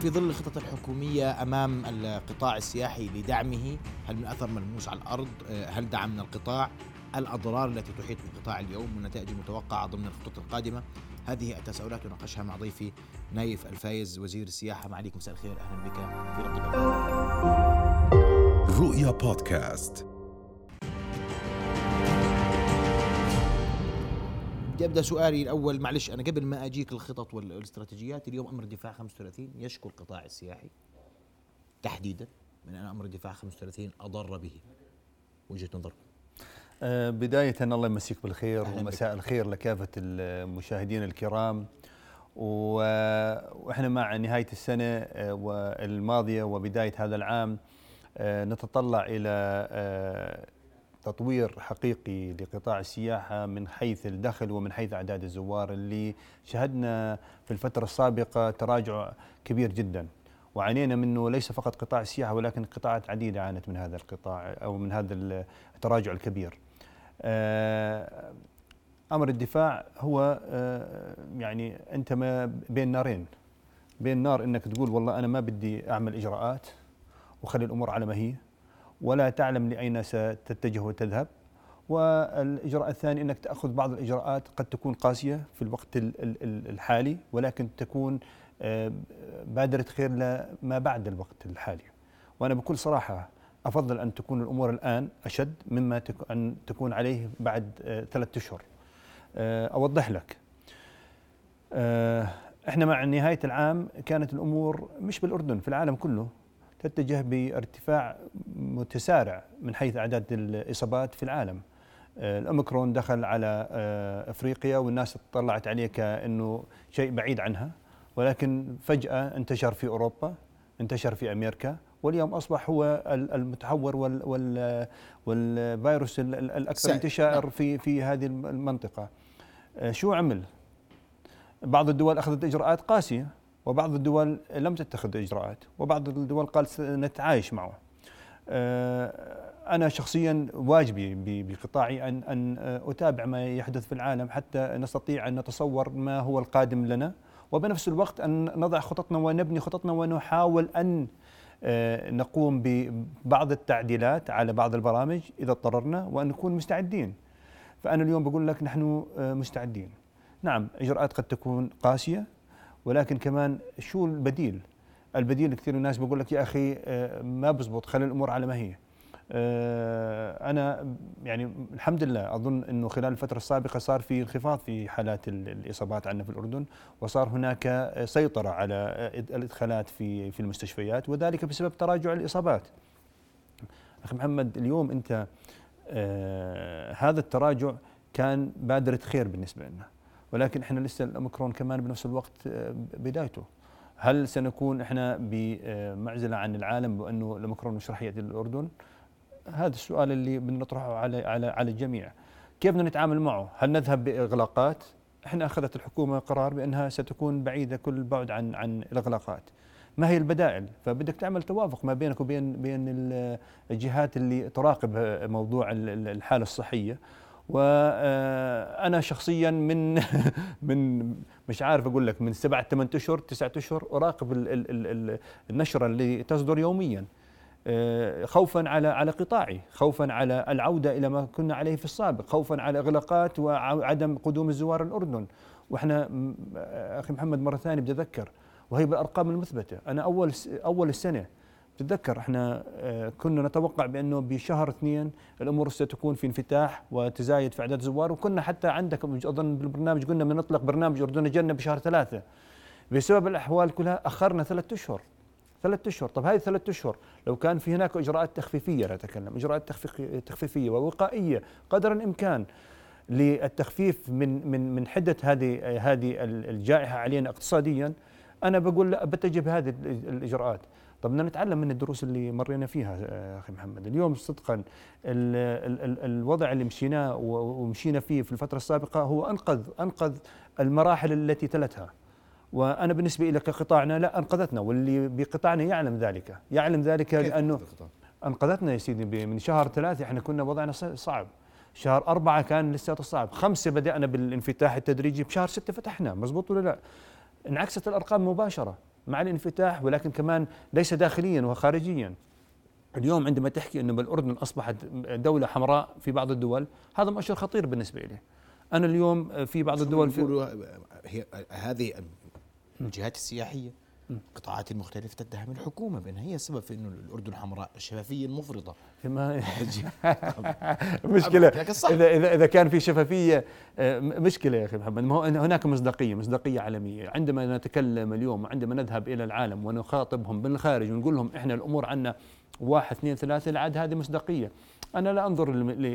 في ظل الخطط الحكومية أمام القطاع السياحي لدعمه هل من أثر ملموس على الأرض؟ هل دعمنا القطاع؟ الأضرار التي تحيط بالقطاع اليوم والنتائج المتوقعة ضمن الخطط القادمة؟ هذه التساؤلات نناقشها مع ضيفي نايف الفايز وزير السياحة. معاليكم مساء الخير أهلا بك في رؤيا بودكاست. بدي أبدأ سؤالي الأول. معلش أنا قبل ما أجيك الخطط والاستراتيجيات اليوم أمر الدفاع 35 يشكو القطاع السياحي تحديدا من أن أمر الدفاع 35 أضر به. وجهة نظركم أه بداية الله يمسيك بالخير ومساء الخير لكافة المشاهدين الكرام. وإحنا مع نهاية السنة أه، الماضية وبداية هذا العام أه، نتطلع إلى أه، تطوير حقيقي لقطاع السياحة من حيث الدخل ومن حيث أعداد الزوار اللي شهدنا في الفترة السابقة تراجع كبير جدا. وعانينا منه ليس فقط قطاع السياحة ولكن قطاعات عديدة عانت من هذا القطاع أو من هذا التراجع الكبير. آه، أمر الدفاع هو آه، يعني أنت ما بين نارين. بين نار أنك تقول والله أنا ما بدي أعمل إجراءات وخلي الأمور على ما هي. ولا تعلم لأين ستتجه وتذهب. والإجراء الثاني أنك تأخذ بعض الإجراءات قد تكون قاسية في الوقت الحالي ولكن تكون آه، بادرة خير لما بعد الوقت الحالي. وأنا بكل صراحة أفضل أن تكون الأمور الآن أشد مما أن تكون عليه بعد آه، ثلاثة أشهر. آه، أوضح لك. إحنا مع نهاية العام كانت الأمور مش بالأردن في العالم كله. تتجه بارتفاع متسارع من حيث أعداد الإصابات في العالم. آه، الأوميكرون دخل على آه، أفريقيا والناس اطلعت عليه كأنه شيء بعيد عنها ولكن فجأة انتشر في أوروبا انتشر في أمريكا واليوم أصبح هو المتحور وال وال والفيروس الأكثر انتشار نعم. في في هذه المنطقة. آه، شو عمل؟ بعض الدول أخذت إجراءات قاسية وبعض الدول لم تتخذ إجراءات وبعض الدول قالت نتعايش معه. آه، أنا شخصيا واجبي بقطاعي أن أن أتابع ما يحدث في العالم حتى نستطيع أن نتصور ما هو القادم لنا وبنفس الوقت أن نضع خططنا ونبني خططنا ونحاول أن آه، نقوم ببعض التعديلات على بعض البرامج إذا اضطررنا وأن نكون مستعدين. فأنا اليوم بقول لك نحن آه، مستعدين. نعم إجراءات قد تكون قاسية ولكن كمان شو البديل؟ البديل كثير الناس بقول لك يا أخي آه، ما بزبط خلي الأمور على ما هي. آه، أنا يعني الحمد لله أظن إنه خلال الفترة السابقة صار في انخفاض في حالات الإصابات عندنا في الأردن وصار هناك سيطرة على الإدخالات في في المستشفيات وذلك بسبب تراجع الإصابات. أخي محمد اليوم أنت آه هذا التراجع كان بادرة خير بالنسبة لنا. ولكن إحنا لسه الأوميكرون كمان بنفس الوقت آه، بدايته هل سنكون إحنا بمعزلة عن العالم بأنه الأوميكرون مش راح يأتي للأردن؟ هذا السؤال اللي بنطرحه على على على الجميع. كيف بدنا نتعامل معه؟ هل نذهب بإغلاقات؟ إحنا أخذت الحكومة قرار بأنها ستكون بعيدة كل البعد عن عن الإغلاقات. ما هي البدائل؟ فبدك تعمل توافق ما بينك وبين بين الجهات اللي تراقب موضوع الحالة الصحية وأنا شخصيا من من مش عارف أقول لك من سبعة ثمان أشهر تسعة أشهر أراقب النشرة اللي تصدر يوميا آه، خوفا على على قطاعي خوفا على العودة إلى ما كنا عليه في السابق خوفا على إغلاقات وعدم قدوم الزوار الأردن. وإحنا أخي محمد مرة ثانية بدي اذكر وهي بالأرقام المثبتة. أنا أول أول السنة تتذكر إحنا آه، كنا نتوقع بأنه بشهر اثنين الأمور ستكون في انفتاح وتزايد في أعداد الزوار وكنا حتى عندك أظن بالبرنامج قلنا بنطلق برنامج أردن جنه بشهر ثلاثة. بسبب الأحوال كلها أخرنا ثلاثة أشهر ثلاثة أشهر. طب هذه ثلاثة أشهر لو كان في هناك إجراءات تخفيفية نتكلم إجراءات تخفيفية ووقائية قدر الإمكان للتخفيف من من من حدة هذه هذه الجائحة علينا اقتصاديا أنا بقول لا بتجه بهذه الإجراءات. طب بدنا نتعلم من الدروس اللي مرينا فيها آه، أخي محمد. اليوم صدقا ال ال ال الوضع اللي مشيناه ومشينا فيه في الفترة السابقة هو أنقذ أنقذ المراحل التي تلتها. وأنا بالنسبة إلى كقطاعنا لا أنقذتنا واللي بقطاعنا يعلم ذلك. يعلم ذلك لأنه أنقذتنا؟ يا سيدي من شهر ثلاثة إحنا كنا وضعنا صعب. شهر أربعة كان لسه صعب. خمسة بدأنا بالانفتاح التدريجي بشهر ستة فتحنا. مزبوط ولا لا؟ انعكست الأرقام مباشرة. مع الانفتاح ولكن كمان ليس داخليا وخارجيا اليوم عندما تحكي إنه بالأردن أصبحت دولة حمراء في بعض الدول هذا مؤشر خطير بالنسبة لي أنا اليوم في بعض الدول في هي هذه الجهات السياحية. القطاعات المختلفة تتهم الحكومة بأنها هي السبب في أنه الأردن حمراء الشفافية المفرطة. ما مشكلة. إذا إذا إذا كان في شفافية آه، مشكلة يا أخي محمد. ما هو هناك مصداقية مصداقية عالمية. عندما نتكلم اليوم وعندما نذهب إلى العالم ونخاطبهم من الخارج ونقول لهم إحنا الأمور عندنا واحد اثنين ثلاثة العاد هذه مصداقية. أنا لا أنظر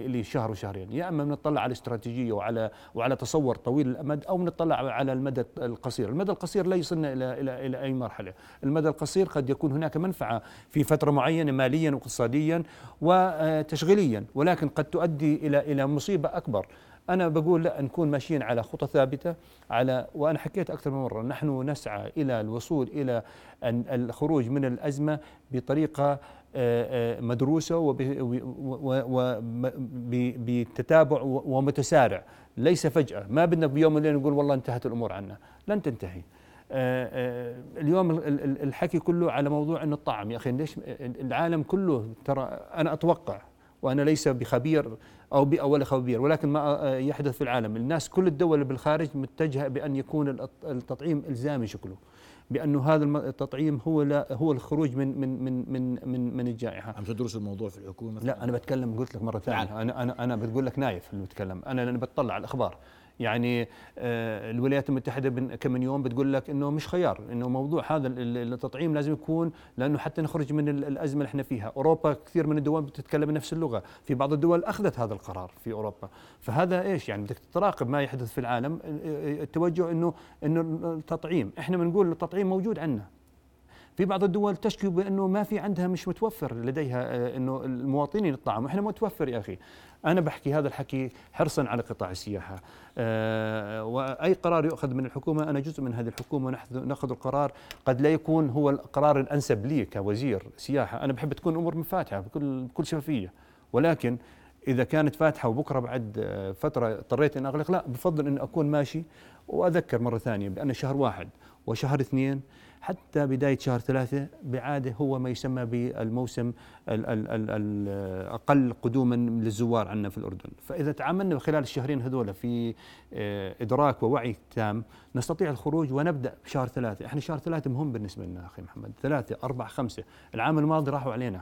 لشهر وشهرين. يا أما نطلع على استراتيجية وعلى وعلى تصور طويل الأمد أو نطلع على المدى القصير. المدى القصير لا يصلنا إلى إلى إلى أي مرحلة. المدى القصير قد يكون هناك منفعة في فترة معينة ماليا واقتصاديا وتشغيليا ولكن قد تؤدي إلى إلى مصيبة أكبر. أنا بقول لا نكون ماشيين على خطى ثابتة على وأنا حكيت أكثر من مرة نحن نسعى إلى الوصول إلى الخروج من الأزمة بطريقة آه، آه، مدروسة وبتتابع ومتسارع. ليس فجأة. ما بدنا بيوم وليلة نقول والله انتهت الأمور عنا. لن تنتهي. آه، اليوم الحكي كله على موضوع إنه الطعم يا أخي ليش العالم كله ترى أنا أتوقع وأنا ليس بخبير أو ولا خبير ولكن ما يحدث في العالم. الناس كل الدول بالخارج متجهة بأن يكون التطعيم إلزامي شكله. بأنه هذا التطعيم هو لا هو الخروج من من من من من, من الجائحة. عم تدرس الموضوع في الحكومة لا أنا بتكلم قلت لك مرة ثانية. أنا أنا أنا بقول لك نايف اللي بتكلم. أنا لأني بتطلع على الأخبار. يعني آه، الولايات المتحدة كم يوم بتقول لك إنه مش خيار إنه موضوع هذا التطعيم لازم يكون لأنه حتى نخرج من الأزمة اللي إحنا فيها. أوروبا كثير من الدول بتتكلم نفس اللغة. في بعض الدول أخذت هذا القرار في أوروبا. فهذا إيش؟ يعني بدك تراقب ما يحدث في العالم التوجه إنه إنه التطعيم. إحنا بنقول التطعيم موجود عندنا. في بعض الدول تشكي بأنه ما في عندها مش متوفر لديها آه، إنه المواطنين الطعام إحنا متوفر يا أخي. أنا بحكي هذا الحكي حرصا على قطاع السياحة. أه وأي قرار يؤخذ من الحكومة أنا جزء من هذه الحكومة نأخذ القرار. قد لا يكون هو القرار الأنسب لي كوزير سياحة. أنا بحب تكون الأمور مفاتحة بكل بكل شفافية. ولكن إذا كانت فاتحة وبكرة بعد آه، فترة اضطريت ان أغلق لا بفضل ان أكون ماشي. وأذكر مرة ثانية بان شهر واحد وشهر اثنين حتى بداية شهر ثلاثة بعادة هو ما يسمى بالموسم الأقل قدوما للزوار عندنا في الأردن. فإذا تعاملنا خلال الشهرين هذول في آه، إدراك ووعي تام نستطيع الخروج ونبدأ بشهر ثلاثة. إحنا شهر ثلاثة مهم بالنسبة لنا أخي محمد. ثلاثة أربعة خمسة. العام الماضي راحوا علينا.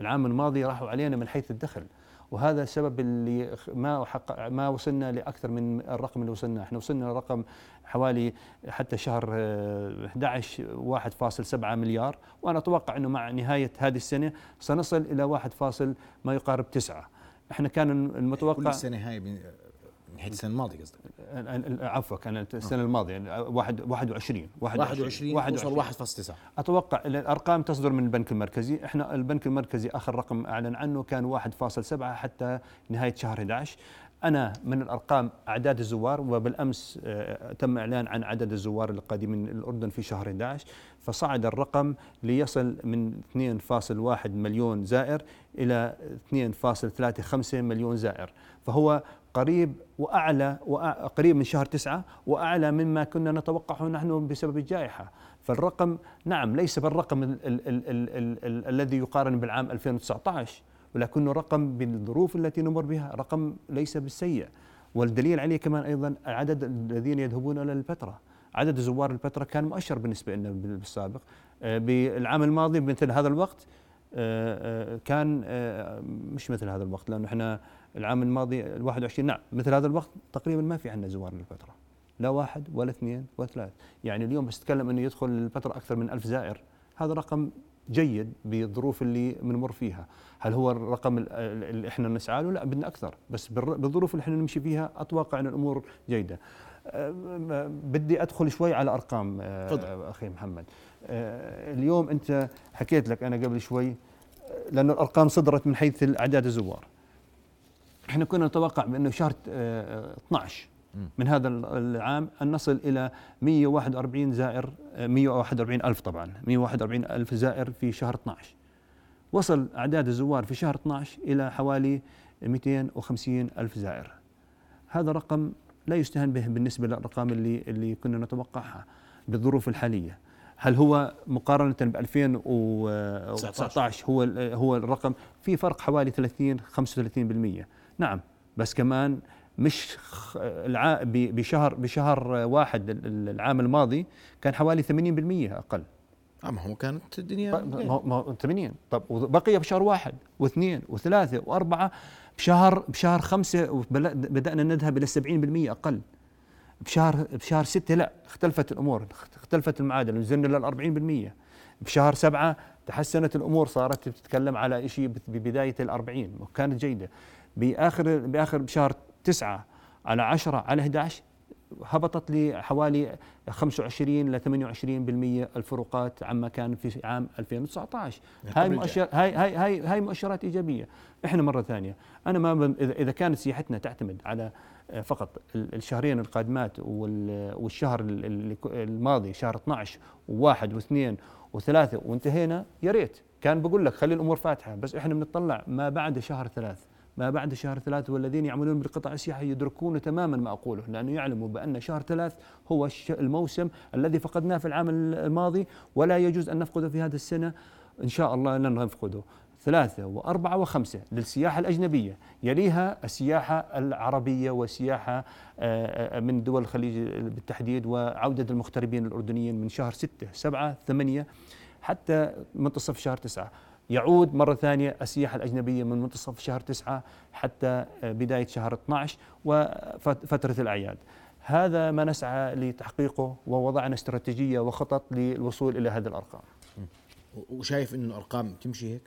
العام الماضي راحوا علينا من حيث الدخل. وهذا السبب اللي ما حق ما وصلنا لأكثر من الرقم اللي وصلنا إحنا وصلنا لرقم حوالي حتى شهر 11 آه، 1.7 مليار وأنا أتوقع إنه مع نهاية هذه السنة سنصل إلى 1. ما يقارب 9 إحنا كان المتوقع كل السنة هاي نهاية السنة الماضية قصدك؟ عفوا كانت السنة الماضية 21 21 21 1.9 أتوقع الأرقام تصدر من البنك المركزي. إحنا البنك المركزي آخر رقم أعلن عنه كان 1.7 حتى نهاية شهر 11 أنا من الأرقام أعداد الزوار وبالأمس آه، تم إعلان عن عدد الزوار القادمين الأردن في شهر 11 فصعد الرقم ليصل من 2.1 مليون زائر إلى 2.35 مليون زائر. فهو قريب وأعلى قريب من شهر تسعة وأعلى مما كنا نتوقعه نحن بسبب الجائحة. فالرقم نعم ليس بالرقم ال ال ال ال ال الذي يقارن بالعام 2019 ولكنه رقم بالظروف التي نمر بها رقم ليس بالسيء. والدليل عليه كمان أيضا عدد الذين يذهبون إلى الفترة. عدد زوار الفترة كان مؤشر بالنسبة لنا بالسابق. آه، بالعام الماضي مثل هذا الوقت آه، آه، كان مش مثل هذا الوقت لأنه إحنا العام الماضي ال 21 نعم مثل هذا الوقت تقريبا ما في عندنا زوار للفترة. لا واحد ولا اثنين ولا ثلاث. يعني اليوم بس تتكلم إنه يدخل الفترة أكثر من ألف زائر. هذا رقم جيد بالظروف اللي بنمر فيها. هل هو الرقم اللي إحنا نسعى له؟ لا بدنا أكثر. بس بالظروف اللي إحنا نمشي فيها أتوقع إن الأمور جيدة. بدي أدخل شوي على أرقام فضل. أخي محمد. أه، اليوم أنت حكيت لك أنا قبل شوي لأنه الأرقام صدرت من حيث اعداد الزوار. إحنا كنا نتوقع بأنه شهر 12 من هذا العام أن نصل إلى 141 زائر 141 ألف طبعا 141 ألف زائر في شهر 12 وصل أعداد الزوار في شهر 12 إلى حوالي 250 ألف زائر. هذا رقم لا يستهان به بالنسبة للأرقام اللي اللي كنا نتوقعها بالظروف الحالية. هل هو مقارنة ب 2019 هو هو الرقم؟ في فرق حوالي 30 35% نعم. بس كمان مش بشهر بشهر واحد العام الماضي كان حوالي 80% أقل. ما هو كانت الدنيا ما 80 طب وبقي بشهر واحد واثنين وثلاثة وأربعة بشهر بشهر خمسة بدأنا نذهب إلى 70% أقل. بشهر بشهر ستة لا اختلفت الأمور اختلفت المعادله نزلنا لل 40% بشهر سبعة تحسنت الأمور صارت تتكلم على شيء ببداية ال 40 وكانت جيدة. بآخر بآخر بشهر تسعة على 10 على 11 هبطت لحوالي 25 ل 28% الفروقات عما كان في عام 2019 هاي مؤشر هاي هاي هاي هاي مؤشرات إيجابية. إحنا مرة ثانية أنا ما إذا كانت سياحتنا تعتمد على آه، فقط الشهرين القادمات والشهر الماضي شهر 12 وواحد واثنين وثلاثة وانتهينا يا ريت. كان بقول لك خلي الأمور فاتحة بس إحنا بنطلع ما بعد شهر ثلاث. ما بعد شهر ثلاث والذين يعملون بالقطاع السياحي يدركون تماما ما أقوله لأنه يعلموا بأن شهر ثلاث هو الموسم الذي فقدناه في العام الماضي ولا يجوز أن نفقده في هذه السنة. إن شاء الله لن نفقده ثلاثة وأربعة وخمسة للسياحة الأجنبية. يليها السياحة العربية والسياحة آه، آه، من دول الخليج بالتحديد وعودة المغتربين الأردنيين من شهر ستة سبعة ثمانية حتى منتصف شهر تسعة. يعود مرة ثانية السياحة الأجنبية من منتصف شهر تسعة حتى بداية شهر 12 وفترة الأعياد. هذا ما نسعى لتحقيقه ووضعنا استراتيجية وخطط للوصول إلى هذه الأرقام. وشايف أنه الأرقام تمشي هيك؟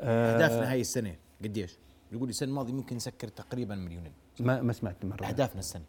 آه، أهدافنا هاي السنة قديش؟ يقول السنة الماضية ممكن نسكر تقريبا مليونين. ما ما سمعت مرة. أهدافنا السنة.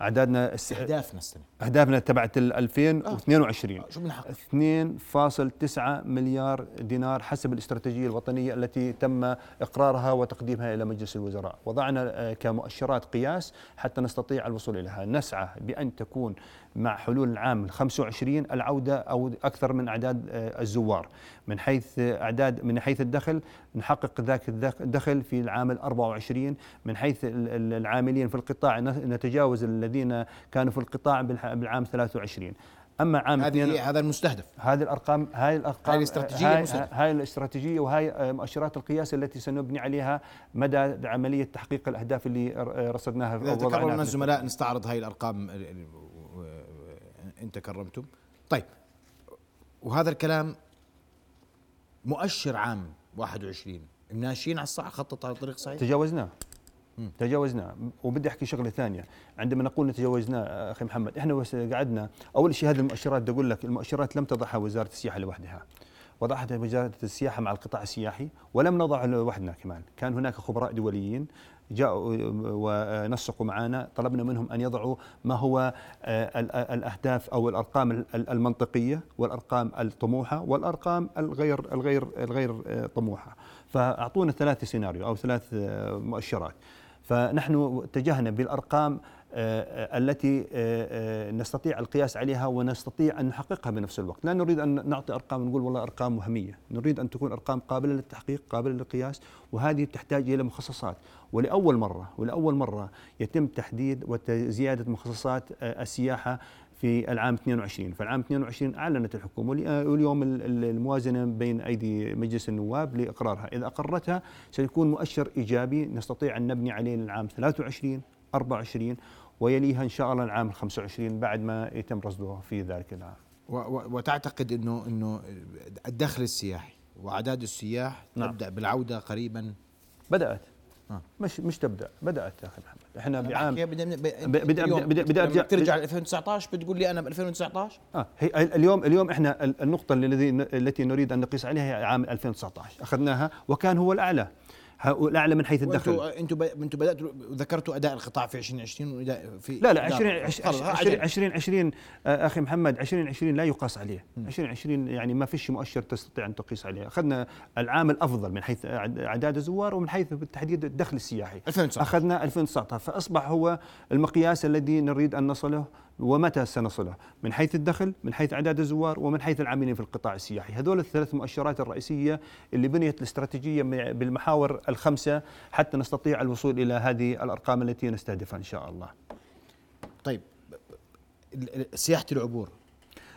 أعدادنا أهدافنا السنة. أهدافنا تبعت 2022 آه. شو بنحقق 2.9 مليار دينار حسب الاستراتيجية الوطنية التي تم إقرارها وتقديمها إلى مجلس الوزراء. وضعنا كمؤشرات قياس حتى نستطيع الوصول إليها. نسعى بأن تكون مع حلول العام 25 العودة أو أكثر من أعداد آه، الزوار. من حيث أعداد من حيث الدخل نحقق ذاك الدخل في العام 24 من حيث العاملين في القطاع نتجاوز الذين كانوا في القطاع بالعام 23 أما عام هذه هذا المستهدف. هذه الأرقام هاي الارقام هاي الاستراتيجية هاي, هاي الاستراتيجية وهي آه، مؤشرات القياس التي سنبني عليها مدى عملية تحقيق الأهداف اللي رصدناها إذا تكرر الزملاء نستعرض هاي الأرقام انت كرمتم طيب وهذا الكلام مؤشر عام 21 ماشيين على الصح خطط على الطريق صحيح؟ تجاوزناه تجاوزناه وبدي أحكي شغلة ثانية. عندما نقول نتجاوزناه أخي محمد إحنا قعدنا. أول شيء هذه المؤشرات بدي أقول لك المؤشرات لم تضعها وزارة السياحة لوحدها. وضعتها وزارة السياحة مع القطاع السياحي ولم نضعها لوحدنا كمان. كان هناك خبراء دوليين جاءوا ونسقوا معنا طلبنا منهم أن يضعوا ما هو آه، الأهداف أو الأرقام المنطقية والأرقام الطموحة والأرقام الغير الغير الغير آه، طموحة. فأعطونا ثلاث سيناريو أو ثلاث آه، مؤشرات. فنحن اتجهنا بالأرقام آه، التي آه، آه، نستطيع القياس عليها ونستطيع أن نحققها بنفس الوقت، لا نريد أن نعطي أرقام نقول والله أرقام وهمية، نريد أن تكون أرقام قابلة للتحقيق، قابلة للقياس، وهذه تحتاج إلى مخصصات، ولأول مرة ولأول مرة يتم تحديد وزياده مخصصات السياحة في العام 22 فالعام 22 أعلنت الحكومة واليوم الموازنة بين أيدي مجلس النواب لإقرارها إذا أقرتها سيكون مؤشر إيجابي نستطيع أن نبني عليه للعام 23 24 ويليها إن شاء الله العام 25 بعد ما يتم رصده في ذلك العام وتعتقد أنه أنه الدخل السياحي وأعداد السياح نعم. تبدأ بالعودة قريبا بدأت آه. مش مش تبدأ. بدأت يا أخي محمد. إحنا بعام بدأ بدأ بدأ بدأ ارجع ترجع ل 2019 بتقول لي أنا ب 2019 آه. هي اليوم اليوم إحنا النقطة الذي التي نريد أن نقيس عليها هي عام 2019 أخذناها وكان هو الأعلى. الاعلى من حيث الدخل. أنتم أنتم بدأتوا ذكرتوا أداء القطاع في 2020 واداء في لا لا 2020 2020 آه، أخي محمد 2020 لا يقاس عليه. 2020 يعني ما فيش مؤشر تستطيع أن تقيس عليه. أخذنا العام الأفضل من حيث أعداد الزوار ومن حيث بالتحديد الدخل السياحي. 2019 أخذنا 2019 فأصبح هو المقياس الذي نريد أن نصله ومتى سنصله؟ من حيث الدخل من حيث أعداد الزوار ومن حيث العاملين في القطاع السياحي. هذول الثلاث مؤشرات الرئيسية اللي بنيت الاستراتيجية بالمحاور الخمسة حتى نستطيع الوصول إلى هذه الأرقام التي نستهدفها إن شاء الله. طيب سياحة العبور.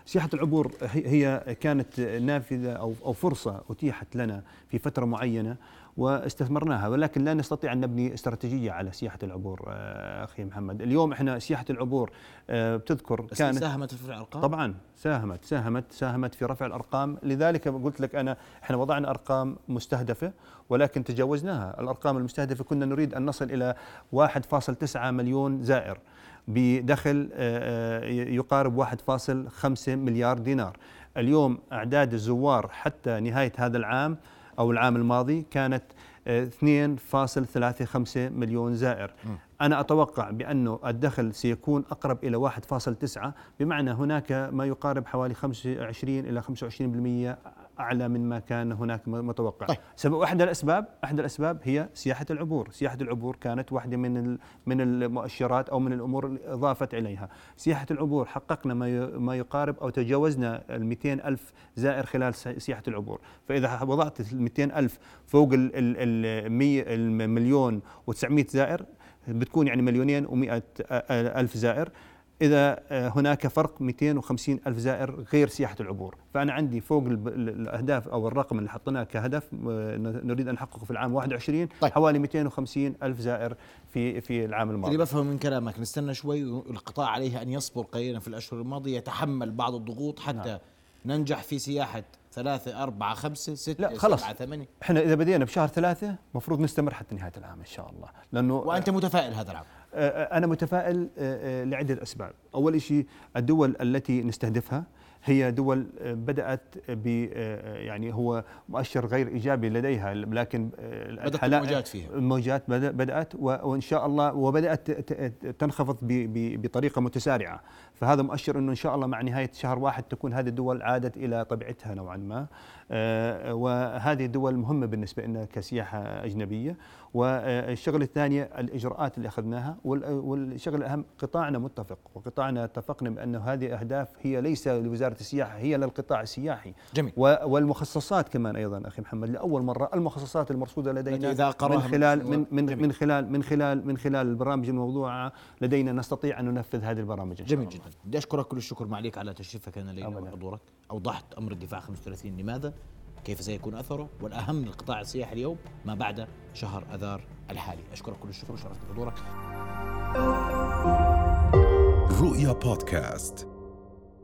سياحة العبور هي كانت نافذة أو أو فرصة أتيحت لنا في فترة معينة. واستثمرناها ولكن لا نستطيع أن نبني استراتيجية على سياحة العبور آه، أخي محمد، اليوم إحنا سياحة العبور آه، بتذكر كانت ساهمت في رفع الأرقام؟ طبعا ساهمت ساهمت ساهمت في رفع الأرقام، لذلك قلت لك أنا إحنا وضعنا أرقام مستهدفة ولكن تجاوزناها، الأرقام المستهدفة كنا نريد أن نصل إلى 1.9 مليون زائر. بدخل آه، يقارب 1.5 مليار دينار اليوم أعداد الزوار حتى نهاية هذا العام أو العام الماضي كانت 2.35 مليون زائر م. أنا أتوقع بأنه الدخل سيكون أقرب إلى 1.9 بمعنى هناك ما يقارب حوالي 25 إلى 25% أعلى من ما كان هناك متوقع. طيب. سبب احد الأسباب احد الأسباب هي سياحة العبور. سياحة العبور كانت واحدة من من المؤشرات أو من الأمور اللي أضافت إليها. سياحة العبور حققنا ما ما يقارب أو تجاوزنا ال ألف زائر خلال سياحة العبور. فإذا وضعت ال ألف فوق ال المليون و900 زائر بتكون يعني مليونين و100 ألف زائر. إذا آه، هناك فرق 250 ألف زائر غير سياحة العبور فأنا عندي فوق الأهداف أو الرقم اللي حطيناه كهدف آه، نريد أن نحققه في العام 21 طيب. حوالي 250 ألف زائر في في العام الماضي اللي بفهم من كلامك نستنى شوي القطاع عليه أن يصبر قليلا في الأشهر الماضية يتحمل بعض الضغوط حتى نعم. ننجح في سياحة ثلاثة أربعة خمسة ستة لا خلص سبعة ثمانية. إحنا إذا بدينا بشهر ثلاثة مفروض نستمر حتى نهاية العام إن شاء الله. لأنه وأنت متفائل هذا العام؟ أنا متفائل لعدة أسباب. أول شيء الدول التي نستهدفها هي دول بدأت ب يعني هو مؤشر غير إيجابي لديها لكن بدأت الموجات فيها. الموجات بدأت وإن شاء الله وبدأت تنخفض بطريقة متسارعة. فهذا مؤشر أنه إن شاء الله مع نهاية شهر واحد تكون هذه الدول عادت إلى طبيعتها نوعا ما. وهذه الدول مهمة بالنسبة لنا كسياحة أجنبية. والشغلة الثانية الإجراءات اللي أخذناها والشغلة الأهم قطاعنا متفق وقطاعنا اتفقنا بانه هذه أهداف هي ليس لوزارة السياحة هي للقطاع السياحي. جميل. والمخصصات كمان أيضا أخي محمد لأول مرة المخصصات المرصودة لدينا إذا من خلال من من, من خلال من خلال من خلال البرامج الموضوعة لدينا نستطيع أن ننفذ هذه البرامج جميل جدا. بدي أشكرك كل الشكر معليك على تشريفك هنا لنا وحضورك اوضحت أمر الدفاع 35 لماذا؟ كيف سيكون أثره والأهم للقطاع السياحي اليوم ما بعد شهر أذار الحالي. أشكرك كل الشكر وشرفت بحضورك. رؤيا بودكاست.